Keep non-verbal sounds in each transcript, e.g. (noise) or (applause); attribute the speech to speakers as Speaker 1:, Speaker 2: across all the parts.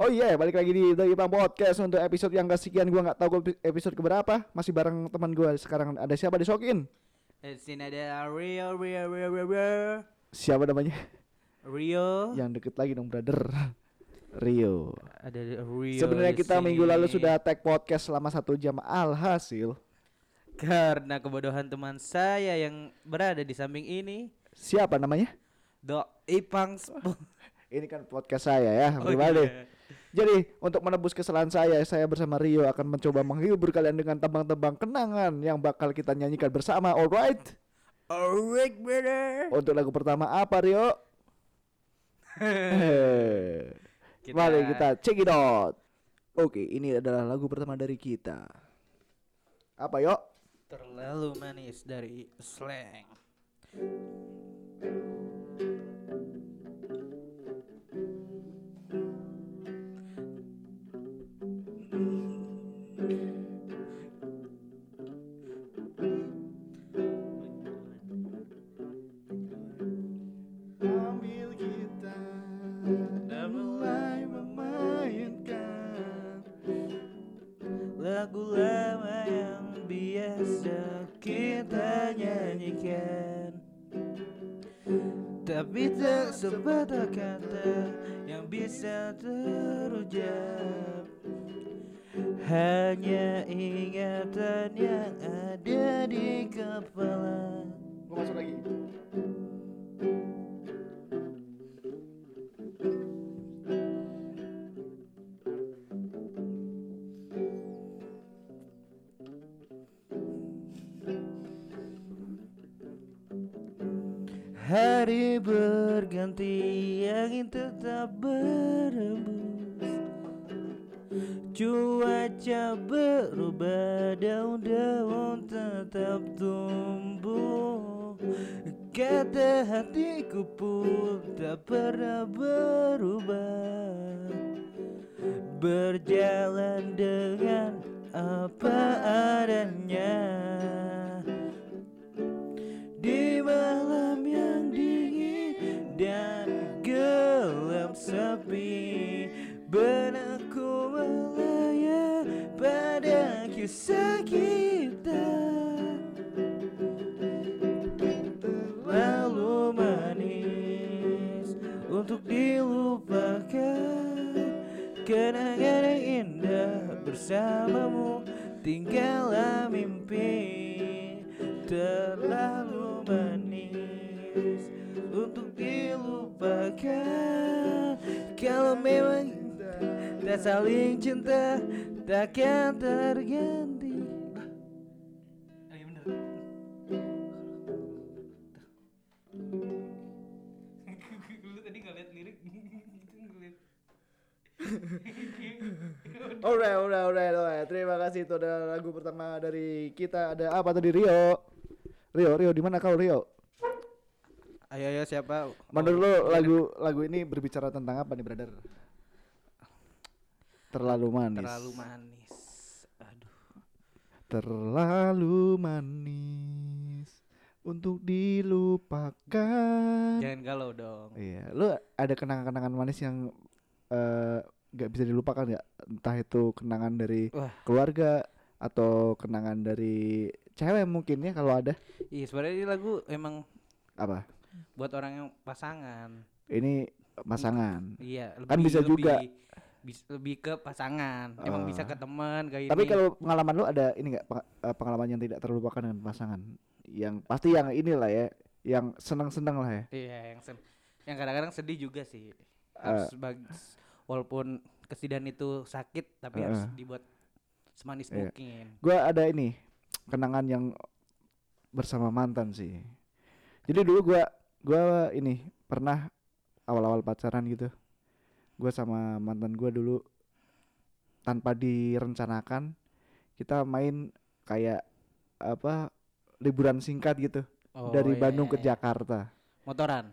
Speaker 1: Oh iya, balik lagi di The Ipang Podcast untuk episode yang kesekian gua nggak tahu episode keberapa. Masih bareng teman gua sekarang ada siapa disokin?
Speaker 2: Eh, di sini ada Rio, Rio, Rio, Rio, Rio,
Speaker 1: Siapa namanya?
Speaker 2: Rio.
Speaker 1: Yang deket lagi dong, brother. Rio.
Speaker 2: Ada Rio.
Speaker 1: Sebenarnya kita
Speaker 2: sini.
Speaker 1: minggu lalu sudah tag podcast selama satu jam. Alhasil,
Speaker 2: karena kebodohan teman saya yang berada di samping ini,
Speaker 1: siapa namanya?
Speaker 2: Do Ipang (laughs)
Speaker 1: Ini kan podcast saya ya,
Speaker 2: Oh,
Speaker 1: pribadi. Jadi untuk menebus kesalahan saya, saya bersama Rio akan mencoba menghibur kalian dengan tebang-tebang kenangan yang bakal kita nyanyikan bersama. Alright?
Speaker 2: Alright, brother.
Speaker 1: Untuk lagu pertama apa Rio? (laughs)
Speaker 2: Kita-
Speaker 1: Mari kita check it out. Oke, ini adalah lagu pertama dari kita. Apa yuk?
Speaker 2: Terlalu manis dari slang. Tapi tak sepatah kata yang bisa terucap Hanya ingatan yang ada di kepala
Speaker 1: Gue masuk lagi.
Speaker 2: Hari berganti angin tetap berembus. Cuaca berubah daun-daun tetap tumbuh. Kata hatiku pun tak pernah berubah. Berjalan dengan apa adanya di malam yang dingin dan gelap sepi Benakku melayang pada kisah kita Terlalu manis untuk dilupakan. Kenangan yang indah bersamamu tinggallah mimpi Terlalu dilupakan Kalau memang tak saling cinta takkan terganti (laughs) (laughs)
Speaker 1: Alright, alright, alright, alright. Terima kasih itu adalah lagu pertama dari kita. Ada apa tadi Rio? Rio, Rio di mana kau Rio?
Speaker 2: Ayo ayo siapa?
Speaker 1: Menurut lo lagu lagu ini berbicara tentang apa nih, brother? Terlalu manis.
Speaker 2: terlalu manis. Aduh.
Speaker 1: Terlalu manis untuk dilupakan.
Speaker 2: Jangan galau dong.
Speaker 1: Iya, lu ada kenangan-kenangan manis yang eh, nggak bisa dilupakan nggak? Entah itu kenangan dari
Speaker 2: Wah.
Speaker 1: keluarga atau kenangan dari cewek mungkin ya kalau ada.
Speaker 2: Iya sebenarnya ini lagu emang
Speaker 1: Apa?
Speaker 2: Buat orang yang pasangan.
Speaker 1: Ini pasangan.
Speaker 2: Iya.
Speaker 1: Kan bisa juga.
Speaker 2: bis- lebih ke pasangan. Emang bisa
Speaker 1: Ah.
Speaker 2: ke teman kayak
Speaker 1: Tapi
Speaker 2: ini.
Speaker 1: kalau pengalaman lu ada ini nggak eh, pengalaman yang tidak terlupakan dengan pasangan? Yang pasti yang inilah ya, yang senang-senang lah ya.
Speaker 2: Iya yang sen- yang kadang-kadang sedih juga sih.
Speaker 1: Ah.
Speaker 2: Harus bag- walaupun kesedihan itu sakit tapi harus
Speaker 1: Ah.
Speaker 2: dibuat semanis
Speaker 1: Iya.
Speaker 2: mungkin.
Speaker 1: Gua ada ini kenangan yang bersama mantan sih. Jadi dulu gua gua ini pernah awal-awal pacaran gitu. Gua sama mantan gua dulu tanpa direncanakan kita main kayak apa liburan singkat gitu
Speaker 2: Oh,
Speaker 1: dari
Speaker 2: iya,
Speaker 1: Bandung ke
Speaker 2: iya, iya.
Speaker 1: Jakarta.
Speaker 2: Motoran.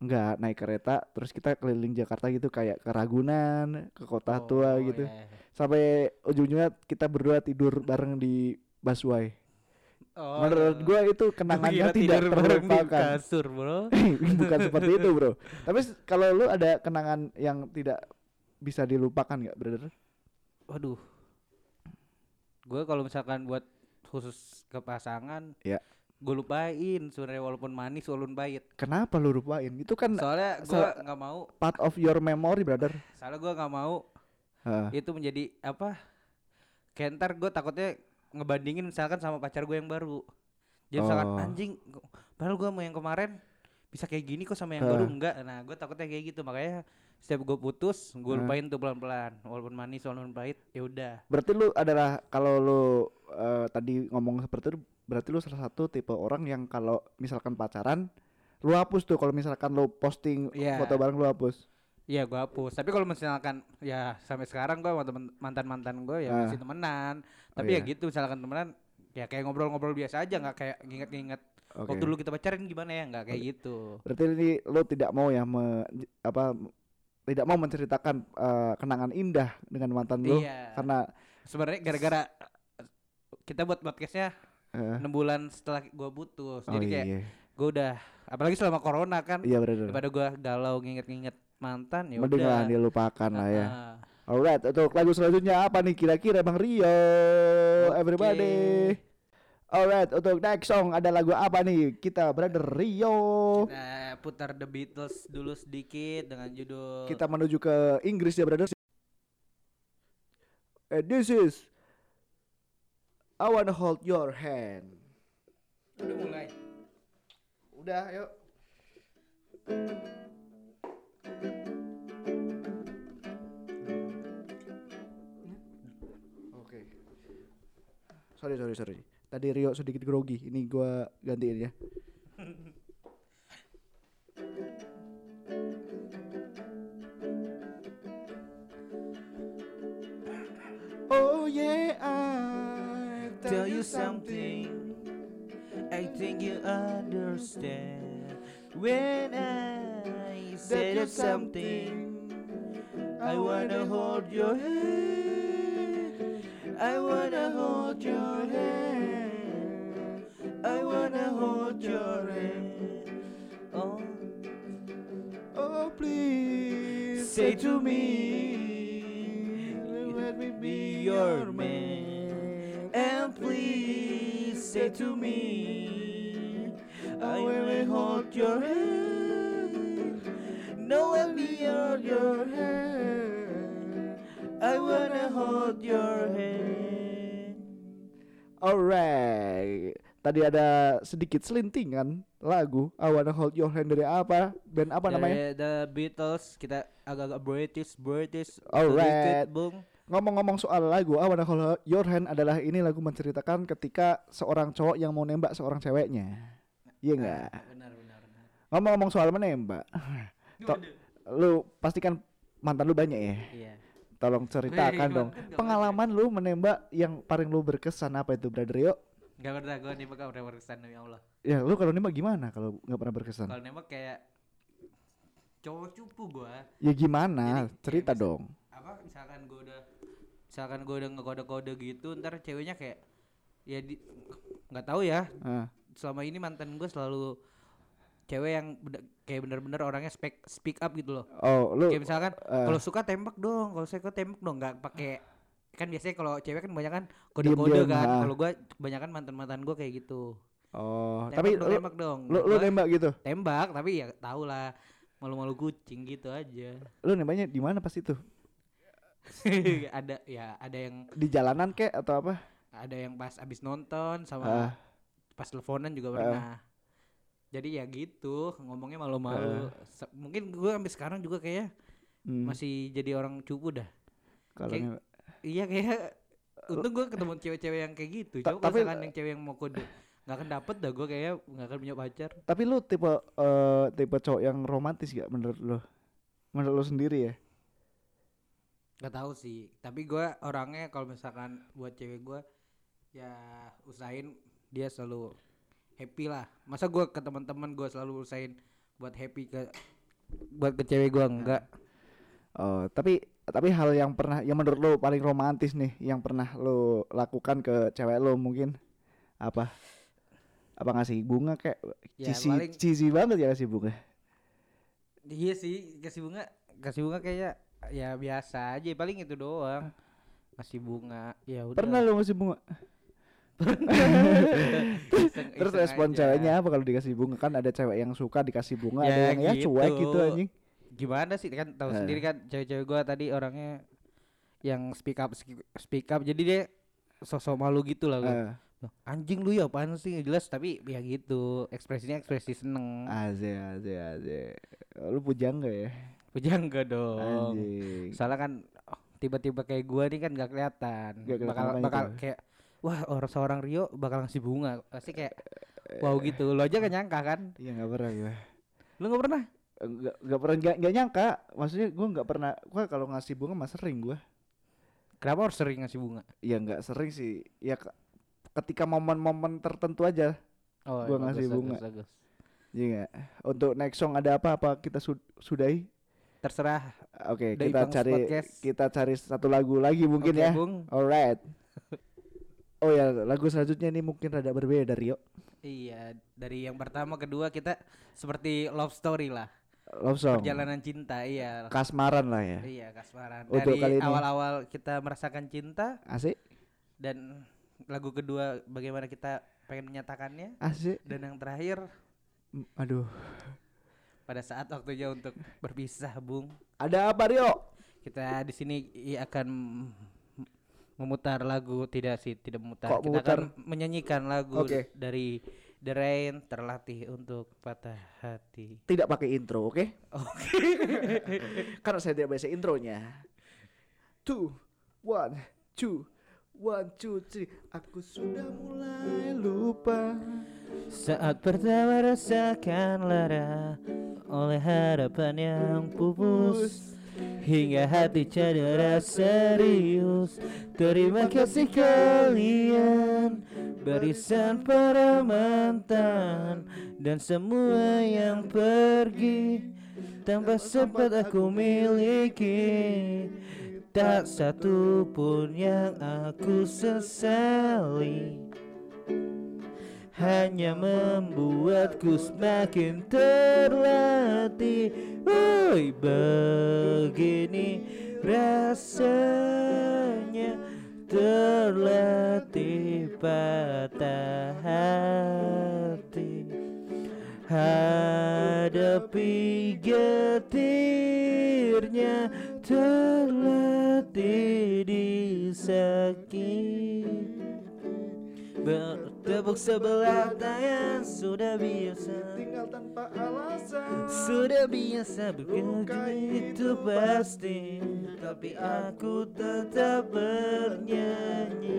Speaker 1: Enggak naik kereta terus kita keliling Jakarta gitu kayak ke Ragunan, ke Kota
Speaker 2: Oh,
Speaker 1: Tua gitu.
Speaker 2: iya, iya.
Speaker 1: Sampai ujung-ujungnya kita berdua tidur bareng di busway.
Speaker 2: Oh,
Speaker 1: Menurut
Speaker 2: iya.
Speaker 1: gua itu kenangannya
Speaker 2: kira
Speaker 1: tidak terlupakan.
Speaker 2: kasur bro (laughs)
Speaker 1: Bukan seperti itu, Bro. Tapi kalau lu ada kenangan yang tidak bisa dilupakan nggak, brother?
Speaker 2: Waduh. Gue kalau misalkan buat khusus ke pasangan,
Speaker 1: Ya.
Speaker 2: gue lupain sebenarnya walaupun manis walaupun pahit.
Speaker 1: Kenapa lu lupain? Itu kan
Speaker 2: Soalnya gue nggak mau,
Speaker 1: part of your memory, brother.
Speaker 2: soalnya gue nggak mau
Speaker 1: Heeh.
Speaker 2: itu menjadi apa? Kayak ntar gue takutnya ngebandingin misalkan sama pacar gue yang baru. Jadi misalkan
Speaker 1: Oh.
Speaker 2: anjing, padahal gue mau yang kemarin bisa kayak gini kok sama yang baru
Speaker 1: Heeh.
Speaker 2: enggak. Nah gue takutnya kayak gitu makanya setiap gue putus gue lupain tuh pelan-pelan walaupun manis walaupun pahit ya udah.
Speaker 1: Berarti lu adalah kalau lu eh, tadi ngomong seperti itu berarti lu salah satu tipe orang yang kalau misalkan pacaran lu hapus tuh kalau misalkan lu posting
Speaker 2: Iya.
Speaker 1: foto bareng lu hapus.
Speaker 2: Iya gue hapus. Tapi kalau misalkan ya sampai sekarang gue temen mantan mantan gue ya
Speaker 1: Ah.
Speaker 2: masih temenan.
Speaker 1: Oh,
Speaker 2: Tapi ya
Speaker 1: iya.
Speaker 2: gitu misalkan temenan ya kayak ngobrol-ngobrol biasa aja nggak kayak nginget-nginget
Speaker 1: Oke.
Speaker 2: waktu dulu kita pacaran gimana ya nggak kayak gitu.
Speaker 1: Berarti ini lu tidak mau ya me- apa tidak mau menceritakan eh, kenangan indah dengan mantan lu
Speaker 2: Iya.
Speaker 1: karena
Speaker 2: Sebenarnya gara-gara kita buat podcastnya
Speaker 1: eh,
Speaker 2: enam bulan setelah gue putus.
Speaker 1: oh
Speaker 2: Jadi kayak
Speaker 1: iya.
Speaker 2: gue udah apalagi selama corona kan
Speaker 1: Iya benar.
Speaker 2: daripada gue galau nginget-nginget mantan ya
Speaker 1: Mending
Speaker 2: udah.
Speaker 1: dilupakan lah ya. Alright, untuk lagu selanjutnya apa nih kira-kira Bang Rio? Everybody. Alright, untuk next song ada lagu apa nih? Kita brother Rio.
Speaker 2: Kita putar The Beatles dulu sedikit dengan judul
Speaker 1: Kita menuju ke Inggris ya brother. And this is I wanna hold your hand.
Speaker 2: udah mulai.
Speaker 1: Udah, yuk. Sorry, sorry, sorry. Tadi Rio sedikit grogi. Ini gua gantiin ya. Oh yeah, I
Speaker 2: tell you something. I think you understand when I say something. I wanna hold your hand. I wanna hold your hand. I wanna hold your hand. Oh,
Speaker 1: Oh please
Speaker 2: say to me, let me be your man. And please say to me, I wanna hold your hand. No, let me hold your hand. I wanna hold your hand.
Speaker 1: Alright. Tadi ada sedikit selintingan lagu I Wanna Hold Your Hand dari apa? Band apa namanya?
Speaker 2: Dari The Beatles kita agak-agak British, British.
Speaker 1: Alright.
Speaker 2: Bung.
Speaker 1: Ngomong-ngomong soal lagu I Wanna Hold Your Hand adalah ini lagu menceritakan ketika seorang cowok yang mau nembak seorang ceweknya. Iya enggak?
Speaker 2: Ah, Benar, benar, benar.
Speaker 1: Ngomong-ngomong soal menembak. To- lu pastikan mantan lu banyak ya?
Speaker 2: Iya.
Speaker 1: Tolong ceritakan
Speaker 2: Wih,
Speaker 1: dong.
Speaker 2: gak
Speaker 1: Pengalaman lu menembak yang paling lu berkesan apa itu, Brother Rio?
Speaker 2: Gak pernah gue nembak gak pernah berkesan demi Allah.
Speaker 1: Ya, lu kalau nembak gimana kalau nggak pernah berkesan?
Speaker 2: Kalau nembak kayak cowok cupu gue.
Speaker 1: Ya gimana?
Speaker 2: Jadi, kayak
Speaker 1: Cerita
Speaker 2: misal-
Speaker 1: dong.
Speaker 2: Apa misalkan gue udah misalkan gue udah ngekode-kode gitu ntar ceweknya kayak ya di nggak tahu ya
Speaker 1: Ah.
Speaker 2: selama ini mantan gue selalu cewek yang beda- kayak bener-bener orangnya speak speak up gitu loh
Speaker 1: Oh, lu
Speaker 2: kayak misalkan
Speaker 1: eh.
Speaker 2: kalau suka tembak dong kalau suka tembak dong nggak pakai kan biasanya kalau cewek kan kebanyakan kode-kode
Speaker 1: Diem-diem,
Speaker 2: kan
Speaker 1: ah.
Speaker 2: kalau gue kebanyakan mantan-mantan gue kayak gitu
Speaker 1: Oh,
Speaker 2: tembak
Speaker 1: tapi
Speaker 2: dong,
Speaker 1: lu,
Speaker 2: tembak dong
Speaker 1: lu, lu
Speaker 2: Gua
Speaker 1: nembak gitu.
Speaker 2: tembak tapi ya tau lah malu-malu kucing gitu aja
Speaker 1: Lu nembaknya di mana pas itu? (laughs)
Speaker 2: ada ya ada yang
Speaker 1: Di jalanan kek atau apa?
Speaker 2: ada yang pas abis nonton sama
Speaker 1: Ah.
Speaker 2: pas teleponan juga pernah jadi ya gitu ngomongnya malu-malu. Se- mungkin gue sampai sekarang juga kayak
Speaker 1: Hmm,
Speaker 2: masih jadi orang cupu dah.
Speaker 1: Kalau
Speaker 2: kayak- iya kayak untung gue ketemu cewek-cewek yang kayak gitu. Coba
Speaker 1: tapi-
Speaker 2: misalkan yang cewek yang mau kode nggak akan dapet dah gue kayak nggak akan punya pacar.
Speaker 1: Tapi lu tipe eh tipe cowok yang romantis gak menurut lu? Menurut lu sendiri ya?
Speaker 2: nggak tahu sih. Tapi gue orangnya kalau misalkan buat cewek gue ya usahain dia selalu happy lah. Masa gue ke teman-teman gue selalu usahain buat happy ke buat ke cewek gue enggak.
Speaker 1: Oh, tapi tapi hal yang pernah yang menurut lu paling romantis nih yang pernah lu lakukan ke cewek lu mungkin? Apa? Apa ngasih bunga kayak
Speaker 2: Ya,
Speaker 1: cheesy,
Speaker 2: paling-
Speaker 1: cheesy banget ya ngasih bunga.
Speaker 2: iya sih kasih bunga kasih bunga kayak ya biasa aja paling itu doang. Ngasih bunga ya udah.
Speaker 1: Pernah lu ngasih bunga?
Speaker 2: Iseng- (laughs)
Speaker 1: Terus
Speaker 2: iseng
Speaker 1: respon
Speaker 2: aja.
Speaker 1: ceweknya apa kalau dikasih bunga? Kan ada cewek yang suka dikasih bunga, ada
Speaker 2: Ya,
Speaker 1: yang ya cuek
Speaker 2: gitu.
Speaker 1: gitu anjing.
Speaker 2: gimana sih kan tahu
Speaker 1: Eh.
Speaker 2: sendiri kan cewek-cewek gua tadi orangnya yang speak up speak up jadi dia sosok malu gitu lah gua. Loh, anjing lu ya apaan sih jelas tapi ya gitu ekspresinya ekspresi seneng
Speaker 1: Aze, aze, aze. Lu pujang gak ya?
Speaker 2: Pujang enggak dong
Speaker 1: Anjing.
Speaker 2: soalnya kan oh, tiba-tiba kayak gua nih kan gak kelihatan
Speaker 1: kelihatan
Speaker 2: bakal bakal
Speaker 1: tuh?
Speaker 2: kayak wah orang seorang Rio bakal ngasih bunga pasti kayak wow gitu lo aja gak nyangka kan
Speaker 1: Iya nggak pernah gue.
Speaker 2: lu gak pernah
Speaker 1: Nggak nggak pernah nggak nggak nyangka. Maksudnya gue nggak pernah. Gue kalau ngasih bunga mah sering gue.
Speaker 2: kenapa harus sering ngasih bunga
Speaker 1: Ya nggak sering sih. Ya ke- ketika momen-momen tertentu aja.
Speaker 2: oh
Speaker 1: Gua
Speaker 2: bagus,
Speaker 1: ngasih
Speaker 2: bagus,
Speaker 1: bunga.
Speaker 2: bagus.
Speaker 1: Iya nggak? Untuk next song ada apa? Apa kita sud- sudahi?
Speaker 2: terserah
Speaker 1: Oke,
Speaker 2: Dari
Speaker 1: kita cari
Speaker 2: Podcast.
Speaker 1: kita cari satu lagu lagi mungkin
Speaker 2: Oke,
Speaker 1: ya.
Speaker 2: Bung.
Speaker 1: Alright. (laughs) Oh ya, lagu selanjutnya ini mungkin rada berbeda Rio.
Speaker 2: Iya, dari yang pertama kedua kita seperti love story lah.
Speaker 1: Love song.
Speaker 2: Perjalanan cinta, iya.
Speaker 1: Kasmaran lah ya.
Speaker 2: Iya, kasmaran.
Speaker 1: Untuk
Speaker 2: Dari awal-awal kita merasakan cinta
Speaker 1: Asik,
Speaker 2: dan lagu kedua bagaimana kita pengen menyatakannya
Speaker 1: asik.
Speaker 2: dan yang terakhir
Speaker 1: Mm, Aduh.
Speaker 2: pada saat waktunya untuk berpisah, Bung.
Speaker 1: Ada apa Rio?
Speaker 2: Kita di sini akan memutar lagu tidak sih, tidak memutar.
Speaker 1: Kok
Speaker 2: kita
Speaker 1: memutar?
Speaker 2: akan menyanyikan lagu
Speaker 1: Oke.
Speaker 2: dari The Rain terlatih untuk patah hati.
Speaker 1: Tidak pakai intro, oke?
Speaker 2: Oke. (laughs)
Speaker 1: Karena saya tidak biasa intronya. Two, one, two, one, two, three. Aku sudah mulai lupa.
Speaker 2: Saat pertama rasakan lara oleh harapan yang pupus Hingga hati cedera serius. Terima kasih kalian. Barisan para mantan Dan semua yang pergi. Tanpa sempat aku miliki. Tak satu pun yang aku sesali hanya membuatku semakin terlatih. Woi begini rasanya terlatih patah hati. Hadapi getirnya terlatih disakiti Bertepuk sebelah tangan sudah biasa
Speaker 1: Tinggal tanpa alasan.
Speaker 2: Sudah biasa bekerja itu pasti Tapi aku tetap bernyanyi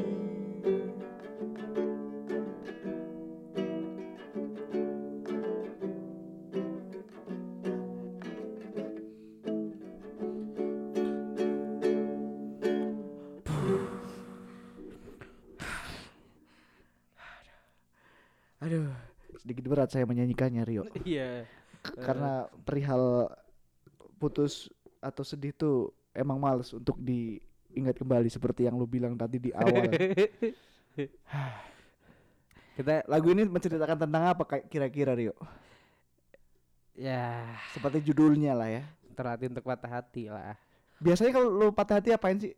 Speaker 1: Aduh, sedikit berat saya menyanyikannya Rio. (laughs)
Speaker 2: Iya
Speaker 1: K- Karena perihal putus atau sedih tuh emang males untuk diingat kembali seperti yang lu bilang tadi di awal. (laughs) (sighs)
Speaker 2: Kita
Speaker 1: Lagu ini menceritakan tentang apa kira-kira Rio?
Speaker 2: ya
Speaker 1: Seperti judulnya lah ya.
Speaker 2: terlatih untuk patah hati lah
Speaker 1: Biasanya kalau lu patah hati apain sih?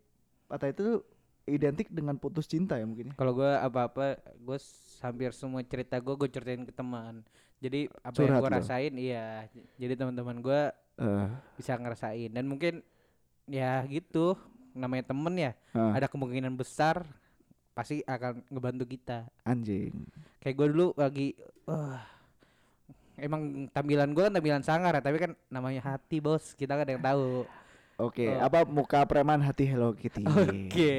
Speaker 1: Patah itu identik dengan putus cinta ya mungkin ya.
Speaker 2: Kalau gue apa-apa, gue hampir semua cerita gue gue ceritain ke teman. Jadi apa yang
Speaker 1: Curhat
Speaker 2: gue
Speaker 1: lo.
Speaker 2: rasain, iya. Jadi teman-teman gue
Speaker 1: Eh,
Speaker 2: bisa ngerasain dan mungkin ya gitu namanya temen ya.
Speaker 1: ah,
Speaker 2: Ada kemungkinan besar pasti akan ngebantu kita.
Speaker 1: anjing.
Speaker 2: Kayak gue dulu lagi, wah, emang tampilan gue kan tampilan sangar ya, tapi kan namanya hati bos, kita kan ada yang tahu.
Speaker 1: Oke,
Speaker 2: Oh.
Speaker 1: apa muka preman hati Hello Kitty?
Speaker 2: Oke.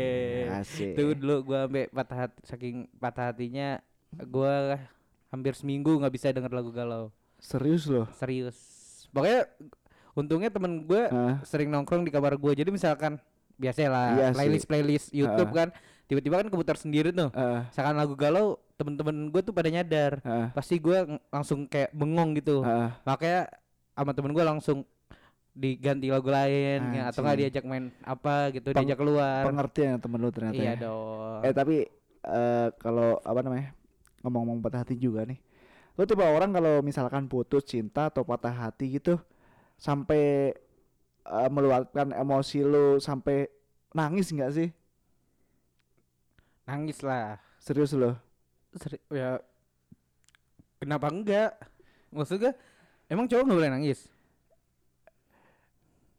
Speaker 1: Asik.
Speaker 2: Itu dulu gua sampai patah hati, saking patah hatinya gua hampir seminggu nggak bisa denger lagu galau.
Speaker 1: Serius loh.
Speaker 2: Serius. Pokoknya untungnya temen gue
Speaker 1: Ah,
Speaker 2: sering nongkrong di kamar gue. Jadi misalkan biasa lah
Speaker 1: Iya
Speaker 2: playlist playlist YouTube
Speaker 1: Ah.
Speaker 2: kan tiba-tiba kan keputar sendiri tuh.
Speaker 1: ah,
Speaker 2: Misalkan lagu galau temen-temen gue tuh pada nyadar.
Speaker 1: ah,
Speaker 2: Pasti gua ng- langsung kayak bengong gitu.
Speaker 1: ah.
Speaker 2: Makanya sama temen gue langsung diganti lagu lain ya, atau nggak diajak main apa gitu
Speaker 1: Peng-
Speaker 2: diajak keluar.
Speaker 1: Pengertian ya temen lu ternyata
Speaker 2: Iya
Speaker 1: ya.
Speaker 2: dong.
Speaker 1: Eh tapi eh kalau apa namanya ngomong-ngomong patah hati juga nih. Lu tipe orang kalau misalkan putus cinta atau patah hati gitu sampai eh, meluapkan emosi lu sampai nangis nggak sih?
Speaker 2: Nangis lah.
Speaker 1: Serius lo?
Speaker 2: Seri- ya kenapa enggak? Maksudnya emang cowok nggak boleh nangis?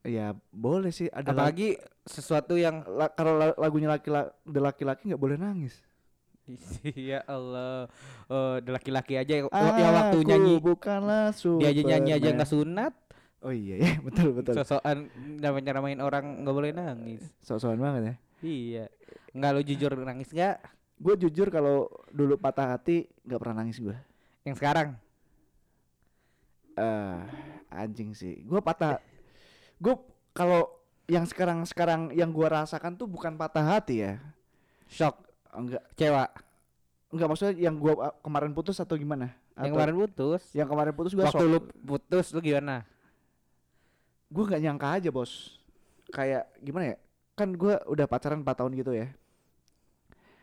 Speaker 1: Ya boleh sih. Ada lag-
Speaker 2: Apalagi sesuatu yang
Speaker 1: la- kalau la- lagunya laki-laki laki-laki nggak boleh nangis. (laughs)
Speaker 2: ya Allah, ada laki-laki aja yang yang waktu nyanyi
Speaker 1: bukanlah
Speaker 2: dia aja nyanyi aja nggak sunat,
Speaker 1: Oh iya ya (laughs) betul betul.
Speaker 2: sosokan namanya nyeramain orang nggak boleh nangis.
Speaker 1: Sok-sokan banget ya.
Speaker 2: Iya, nggak lo jujur nangis nggak?
Speaker 1: Gue jujur kalau dulu patah hati nggak pernah nangis gue.
Speaker 2: Yang sekarang?
Speaker 1: eh anjing sih. Gue patah. Gue kalau yang sekarang sekarang yang gue rasakan tuh bukan patah hati ya.
Speaker 2: Shock,
Speaker 1: Enggak
Speaker 2: kecewa.
Speaker 1: enggak maksudnya yang gue kemarin putus atau gimana?
Speaker 2: Yang
Speaker 1: Atau
Speaker 2: kemarin putus.
Speaker 1: yang kemarin putus gue
Speaker 2: Waktu lu putus lu gimana?
Speaker 1: gue nggak nyangka aja bos. Kayak gimana ya? Kan gue udah pacaran 4 tahun gitu ya.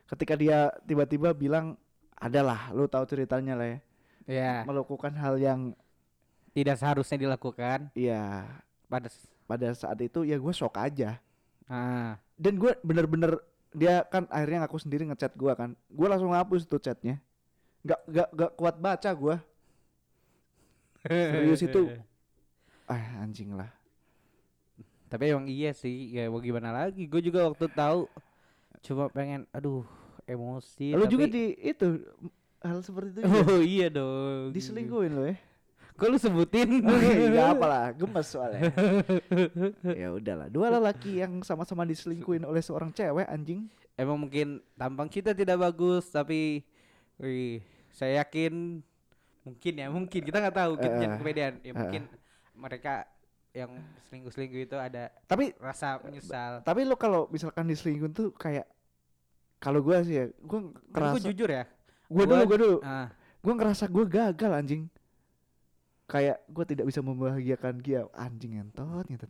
Speaker 1: Ketika dia tiba-tiba bilang adalah lu tahu ceritanya lah ya
Speaker 2: Ya,
Speaker 1: melakukan hal yang
Speaker 2: tidak seharusnya dilakukan
Speaker 1: ya
Speaker 2: pada
Speaker 1: pada saat itu ya gue shock aja.
Speaker 2: Ah.
Speaker 1: Dan gue bener-bener dia kan akhirnya ngaku sendiri ngechat gue kan. Gue langsung hapus tuh chatnya. Nggak nggak nggak kuat baca gue Serius itu? (laughs) ah anjing lah.
Speaker 2: Tapi emang iya sih, ya mau gimana lagi? Gue juga waktu tahu cuma pengen aduh emosi
Speaker 1: lu
Speaker 2: tapi-
Speaker 1: juga di itu hal seperti itu juga. (laughs)
Speaker 2: Oh iya dong.
Speaker 1: diselingkuhin lo ya
Speaker 2: Kok lu sebutin? (laughs)
Speaker 1: Oh, iya, (laughs) apa lah gemes soalnya ya udahlah dua lelaki yang sama-sama diselingkuhin oleh seorang cewek anjing
Speaker 2: Emang mungkin tampang kita tidak bagus tapi wih, saya yakin mungkin ya mungkin kita nggak tahu kita
Speaker 1: Eh,
Speaker 2: jangan kepedean ya
Speaker 1: eh.
Speaker 2: mungkin mereka yang selingkuh-selingkuh itu ada
Speaker 1: tapi
Speaker 2: rasa menyesal.
Speaker 1: tapi lo kalau misalkan diselingkuhin tuh kayak kalau gue sih ya gue
Speaker 2: Tapi gue
Speaker 1: ngerasa
Speaker 2: jujur ya.
Speaker 1: gue
Speaker 2: gua-
Speaker 1: dulu gue dulu
Speaker 2: Ah,
Speaker 1: gue ngerasa gue gagal anjing kayak gue tidak bisa membahagiakan dia anjing entot gitu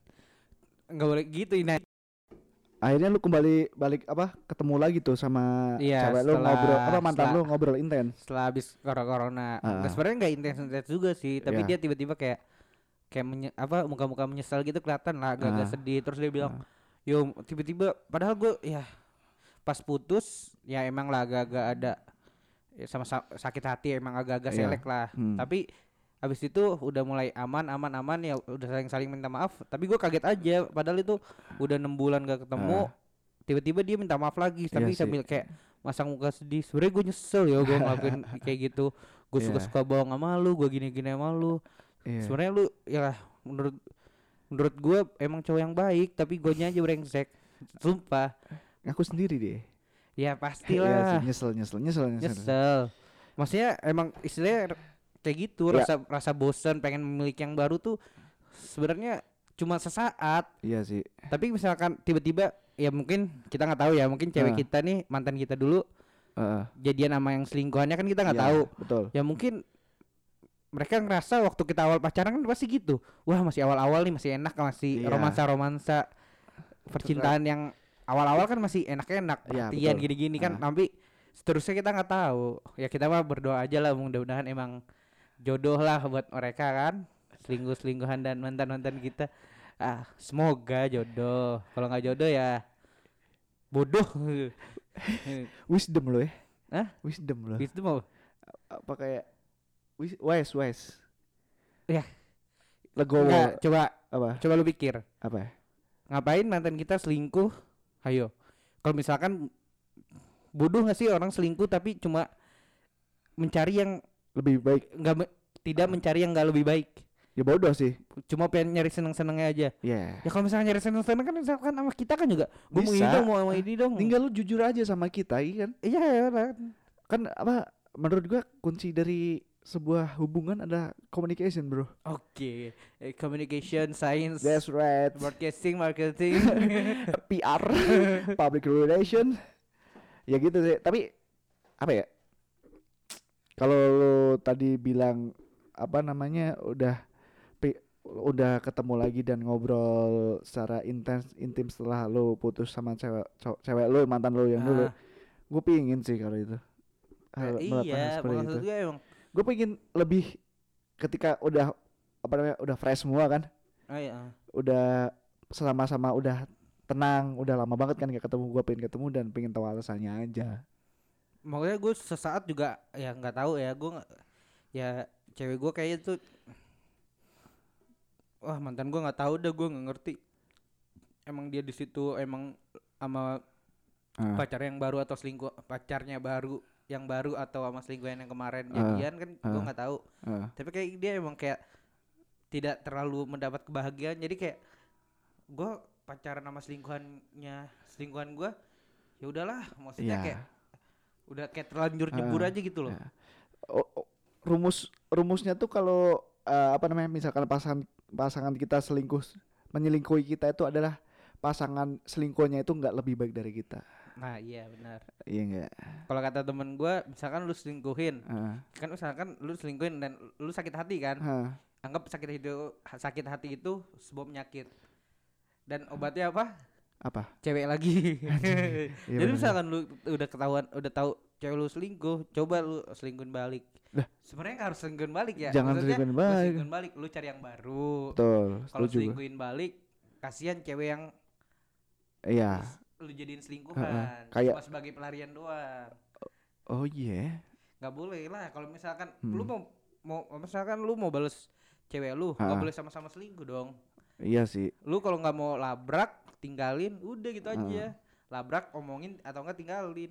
Speaker 2: nggak boleh gitu ini.
Speaker 1: akhirnya lu kembali balik apa ketemu lagi tuh sama
Speaker 2: Iya,
Speaker 1: cewek lu
Speaker 2: setelah-
Speaker 1: ngobrol apa mantan
Speaker 2: setelah-
Speaker 1: lu ngobrol intens
Speaker 2: Setelah habis corona corona,
Speaker 1: Ah.
Speaker 2: sebenarnya nggak intens-intens juga sih, tapi
Speaker 1: Iya.
Speaker 2: dia tiba-tiba kayak kayak menye- apa muka-muka menyesal gitu kelihatan lah agak-agak sedih terus dia bilang
Speaker 1: Ah.
Speaker 2: yo tiba-tiba padahal gue ya pas putus ya emang lah agak-agak ada ya sama sa- sakit hati emang agak-agak
Speaker 1: Iya.
Speaker 2: selek lah
Speaker 1: Hmm.
Speaker 2: tapi habis itu udah mulai aman aman aman ya udah saling saling minta maaf. Tapi gue kaget aja padahal itu udah enam bulan gak ketemu tiba-tiba dia minta maaf lagi.
Speaker 1: Ah.
Speaker 2: tapi
Speaker 1: Iya
Speaker 2: sambil kayak masang muka sedih sebenernya gue nyesel ya gue ngelakuin (laughs) kayak gitu. Gue
Speaker 1: Iya.
Speaker 2: suka-suka bohong sama lu gue gini-gini sama lu.
Speaker 1: Iya.
Speaker 2: sebenarnya lu ya menurut menurut gue emang cowok yang baik tapi gue aja brengsek. Sumpah.
Speaker 1: Ngaku sendiri deh.
Speaker 2: Ya
Speaker 1: Iya
Speaker 2: pastilah
Speaker 1: sih, nyesel nyesel nyesel nyesel.
Speaker 2: Nyesel. Maksudnya emang istilahnya kayak gitu
Speaker 1: Ya.
Speaker 2: rasa rasa bosan pengen memiliki yang baru tuh sebenarnya cuma sesaat
Speaker 1: iya sih
Speaker 2: tapi misalkan tiba-tiba ya mungkin kita nggak tahu ya mungkin cewek
Speaker 1: Ah.
Speaker 2: kita nih mantan kita dulu
Speaker 1: Heeh.
Speaker 2: jadian sama yang selingkuhannya kan kita nggak
Speaker 1: Iya,
Speaker 2: tahu
Speaker 1: betul
Speaker 2: ya mungkin mereka ngerasa waktu kita awal pacaran kan pasti gitu wah masih awal-awal nih masih enak masih
Speaker 1: Iya.
Speaker 2: romansa-romansa percintaan yang awal-awal kan masih enak-enak
Speaker 1: Iya,
Speaker 2: perhatian
Speaker 1: betul.
Speaker 2: gini-gini kan
Speaker 1: Ah.
Speaker 2: tapi seterusnya kita nggak tahu ya kita mah berdoa aja lah mudah-mudahan emang jodoh lah buat mereka kan. Selingkuh-selingkuhan dan mantan-mantan kita. Ah semoga jodoh. Kalau nggak jodoh ya bodoh. (laughs)
Speaker 1: Wisdom lo ya.
Speaker 2: Hah?
Speaker 1: wisdom lo.
Speaker 2: Itu mau
Speaker 1: apa kayak wis wise wise
Speaker 2: Ya.
Speaker 1: legowo.
Speaker 2: Nggak, coba
Speaker 1: apa?
Speaker 2: coba lu pikir.
Speaker 1: Apa?
Speaker 2: Ngapain mantan kita selingkuh? Ayo. Kalau misalkan bodoh nggak sih orang selingkuh tapi cuma mencari yang
Speaker 1: lebih baik.
Speaker 2: Nggak me- tidak mencari yang nggak lebih baik.
Speaker 1: Ya bodoh sih.
Speaker 2: Cuma pengen nyari seneng senengnya aja.
Speaker 1: Ya
Speaker 2: ya kalau misalnya nyari seneng seneng kan misalkan sama kita kan juga. Gue mau ini dong mau sama ini dong.
Speaker 1: Tinggal lu jujur aja sama kita iya kan?
Speaker 2: Iya ya kan
Speaker 1: kan apa menurut gua kunci dari sebuah hubungan ada communication bro.
Speaker 2: Oke. Eh, communication science
Speaker 1: that's right.
Speaker 2: broadcasting marketing. (laughs)
Speaker 1: PR public relation. Ya gitu sih. Tapi apa ya kalau lu tadi bilang apa namanya udah udah ketemu lagi dan ngobrol secara intens intim setelah lu putus sama cewek cewek lu mantan lu yang dulu
Speaker 2: Ah,
Speaker 1: gue pingin sih kalau itu hal
Speaker 2: iya
Speaker 1: seperti
Speaker 2: maksud
Speaker 1: itu
Speaker 2: gue emang
Speaker 1: gue pengen lebih ketika udah apa namanya udah fresh semua kan
Speaker 2: ah, iya.
Speaker 1: udah sama-sama udah tenang, udah lama banget kan gak ketemu, gua pengen ketemu dan pengen tahu alasannya aja.
Speaker 2: Makanya gue sesaat juga ya nggak tahu ya gue ya cewek gue kayaknya tuh wah mantan gue nggak tahu dah gue nggak ngerti emang dia di situ emang sama
Speaker 1: Ah,
Speaker 2: pacar yang baru atau selingkuh pacarnya baru yang baru atau sama selingkuhan yang kemarin
Speaker 1: Ah,
Speaker 2: jadian kan gue
Speaker 1: ah.
Speaker 2: nggak tahu
Speaker 1: ah.
Speaker 2: tapi kayak dia emang kayak tidak terlalu mendapat kebahagiaan jadi kayak gue pacaran sama selingkuhannya selingkuhan gue ya udahlah maksudnya
Speaker 1: Iya.
Speaker 2: kayak udah kayak terlanjur nyebur
Speaker 1: Ah,
Speaker 2: aja gitu loh.
Speaker 1: Oh, oh, rumus rumusnya tuh kalau eh, apa namanya misalkan pasangan pasangan kita selingkuh menyelingkuhi kita itu adalah pasangan selingkuhnya itu nggak lebih baik dari kita.
Speaker 2: Nah iya benar.
Speaker 1: Iya enggak
Speaker 2: kalau kata temen gue misalkan lu selingkuhin
Speaker 1: Ah,
Speaker 2: kan misalkan lu selingkuhin dan lu sakit hati kan
Speaker 1: ah,
Speaker 2: anggap sakit itu sakit hati itu sebuah penyakit. Dan obatnya apa
Speaker 1: apa?
Speaker 2: Cewek lagi. (laughs)
Speaker 1: Iya
Speaker 2: jadi
Speaker 1: bener.
Speaker 2: misalkan lu udah ketahuan udah tahu cewek lu selingkuh coba lu selingkuhin balik.
Speaker 1: Lah.
Speaker 2: sebenarnya harus selingkuhin balik ya.
Speaker 1: Jangan
Speaker 2: Maksudnya,
Speaker 1: selingkuhin
Speaker 2: lu
Speaker 1: balik.
Speaker 2: selingkuhin balik lu cari yang baru.
Speaker 1: Betul
Speaker 2: kalau selingkuhin balik kasihan cewek yang
Speaker 1: iya.
Speaker 2: lu jadiin selingkuhan.
Speaker 1: Kayak-
Speaker 2: cuma sebagai pelarian doang.
Speaker 1: Oh iya.
Speaker 2: Nggak boleh lah kalau misalkan
Speaker 1: Hmm.
Speaker 2: lu mau mau misalkan lu mau bales cewek lu nggak boleh sama-sama selingkuh dong.
Speaker 1: Iya sih.
Speaker 2: Lu kalau nggak mau labrak tinggalin udah gitu
Speaker 1: Ha.
Speaker 2: aja labrak omongin atau enggak tinggalin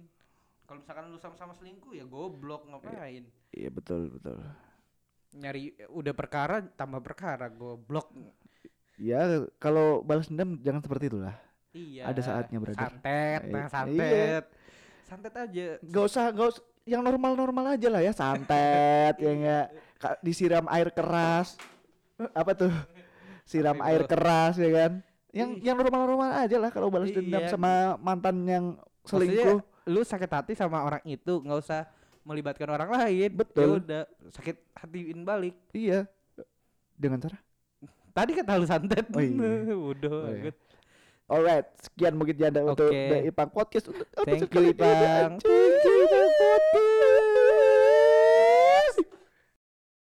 Speaker 2: kalau misalkan lu sama-sama selingkuh ya goblok ngapain
Speaker 1: iya betul betul
Speaker 2: nyari udah perkara tambah perkara goblok
Speaker 1: ya kalau balas dendam jangan seperti itulah
Speaker 2: iya
Speaker 1: Ada saatnya, brother.
Speaker 2: santet nah
Speaker 1: iya.
Speaker 2: santet santet aja
Speaker 1: Gak usah, gak usah yang normal-normal aja lah ya, santet ya enggak disiram air keras. Apa tuh? Siram air keras ya kan. Yang yang normal-normal aja lah kalau balas dendam
Speaker 2: Iya.
Speaker 1: sama mantan yang
Speaker 2: Maksudnya,
Speaker 1: selingkuh.
Speaker 2: lu sakit hati sama orang itu nggak usah melibatkan orang lain
Speaker 1: Betul.
Speaker 2: Ya udah sakit hatiin balik
Speaker 1: Iya. Dengan cara
Speaker 2: tadi kata lu santet
Speaker 1: Oh iya. (laughs)
Speaker 2: udah
Speaker 1: Oh iya. Alright, sekian mungkin janda untuk
Speaker 2: Oke.
Speaker 1: The Ipang Podcast untuk
Speaker 2: thank you Ipang thank you Ipang podcast